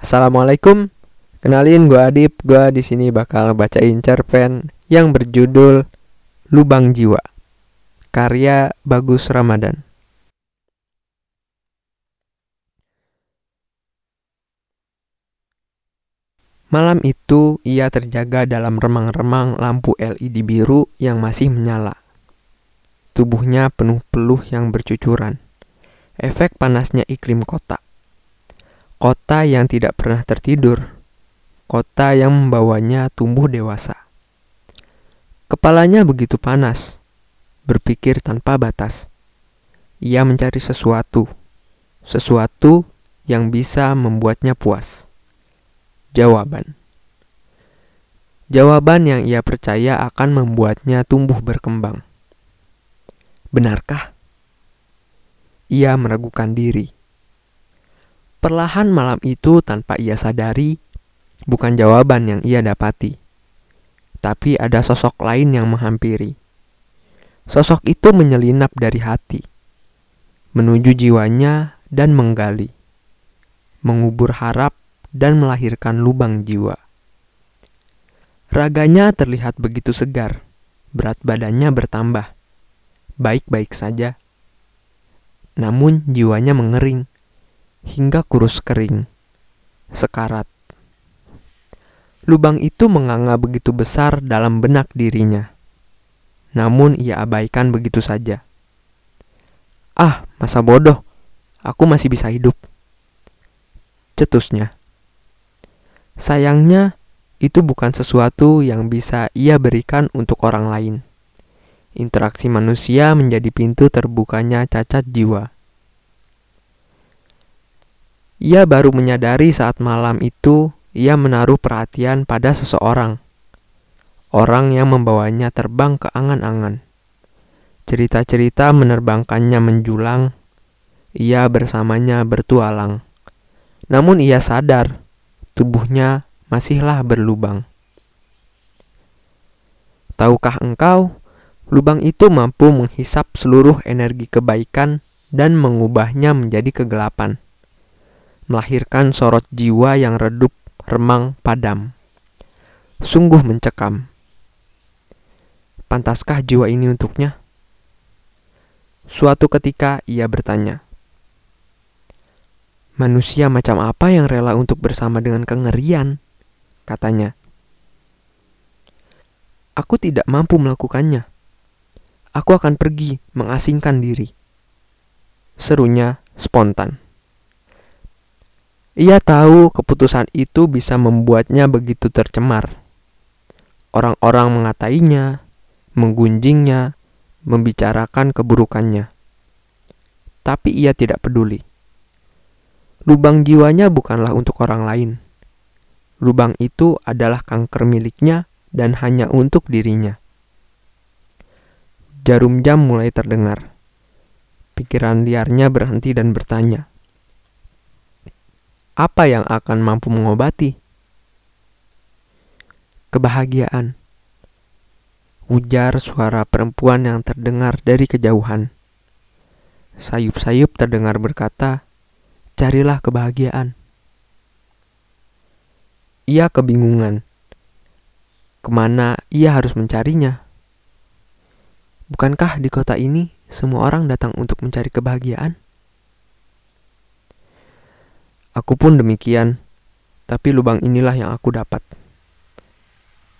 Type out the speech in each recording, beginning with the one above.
Assalamualaikum. Kenalin gue Adip. Gue di sini bakal bacain cerpen yang berjudul Lubang Jiwa. Karya Bagus Ramadan. Malam itu ia terjaga dalam remang-remang lampu LED biru yang masih menyala. Tubuhnya penuh peluh yang bercucuran. Efek panasnya iklim kota. Kota yang tidak pernah tertidur. Kota yang membawanya tumbuh dewasa. Kepalanya begitu panas, berpikir tanpa batas. Ia mencari sesuatu, sesuatu yang bisa membuatnya puas jawaban. Jawaban yang ia percaya akan membuatnya tumbuh berkembang. Benarkah? Ia meragukan diri. Perlahan malam itu tanpa ia sadari, bukan jawaban yang ia dapati. Tapi ada sosok lain yang menghampiri. Sosok itu menyelinap dari hati, menuju jiwanya dan menggali. Mengubur harap dan melahirkan lubang jiwa. Raganya terlihat begitu segar, berat badannya bertambah. Baik-baik saja. Namun jiwanya mengering, hingga kurus kering. Sekarat. Lubang itu menganga begitu besar dalam benak dirinya. Namun ia abaikan begitu saja. Ah, masa bodoh. Aku masih bisa hidup. Cetusnya. Sayangnya, itu bukan sesuatu yang bisa ia berikan untuk orang lain. Interaksi manusia menjadi pintu terbukanya cacat jiwa. Ia baru menyadari saat malam itu ia menaruh perhatian pada seseorang. Orang yang membawanya terbang ke angan-angan. Cerita-cerita menerbangkannya menjulang. Ia bersamanya bertualang. Namun ia sadar tubuhnya masihlah berlubang. Tahukah engkau, lubang itu mampu menghisap seluruh energi kebaikan dan mengubahnya menjadi kegelapan, melahirkan sorot jiwa yang redup, remang, padam. Sungguh mencekam. Pantaskah jiwa ini untuknya? Suatu ketika ia bertanya, Manusia macam apa yang rela untuk bersama dengan kengerian? Katanya. Aku tidak mampu melakukannya. Aku akan pergi mengasingkan diri. Serunya spontan. Ia tahu keputusan itu bisa membuatnya begitu tercemar. Orang-orang mengatainya, menggunjingnya, membicarakan keburukannya. Tapi ia tidak peduli. Lubang jiwanya bukanlah untuk orang lain. Lubang itu adalah kanker miliknya dan hanya untuk dirinya. Jarum jam mulai terdengar. Pikiran liarnya berhenti dan bertanya, "Apa yang akan mampu mengobati?" Kebahagiaan. Ujar suara perempuan yang terdengar dari kejauhan. Sayup-sayup terdengar berkata, carilah kebahagiaan. Ia kebingungan. Ke mana ia harus mencarinya? Bukankah di kota ini semua orang datang untuk mencari kebahagiaan? Aku pun demikian, tapi lubang inilah yang aku dapat.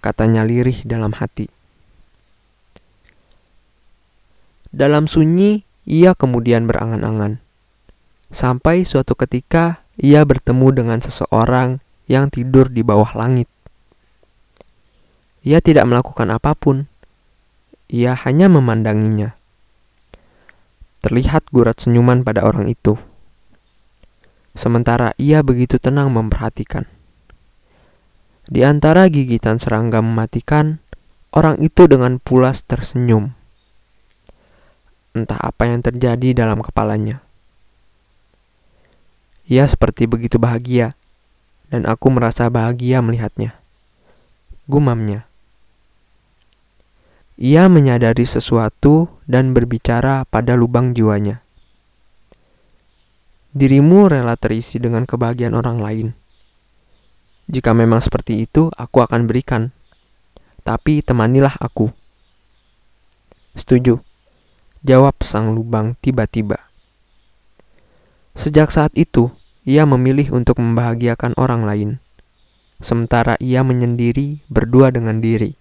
Katanya lirih dalam hati. Dalam sunyi, ia kemudian berangan-angan Sampai suatu ketika ia bertemu dengan seseorang yang tidur di bawah langit. Ia tidak melakukan apa pun. Ia hanya memandanginya. Terlihat gurat senyuman pada orang itu. Sementara ia begitu tenang memperhatikan. Di antara gigitan serangga mematikan, orang itu dengan pulas tersenyum. Entah apa yang terjadi dalam kepalanya. Ia seperti begitu bahagia, dan aku merasa bahagia melihatnya. Gumamnya. Ia menyadari sesuatu dan berbicara pada lubang jiwanya. Dirimu rela terisi dengan kebahagiaan orang lain. Jika memang seperti itu, aku akan berikan. Tapi temanilah aku. Setuju. Jawab sang lubang tiba-tiba. Sejak saat itu, ia memilih untuk membahagiakan orang lain. Sementara ia menyendiri berdua dengan diri.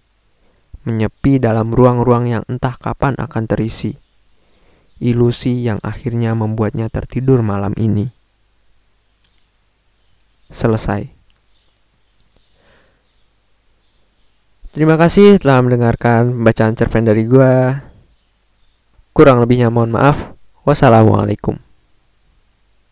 Menyepi dalam ruang-ruang yang entah kapan akan terisi. Ilusi yang akhirnya membuatnya tertidur malam ini. Selesai. Terima kasih telah mendengarkan bacaan cerpen dari gua. Kurang lebihnya mohon maaf. Wassalamualaikum.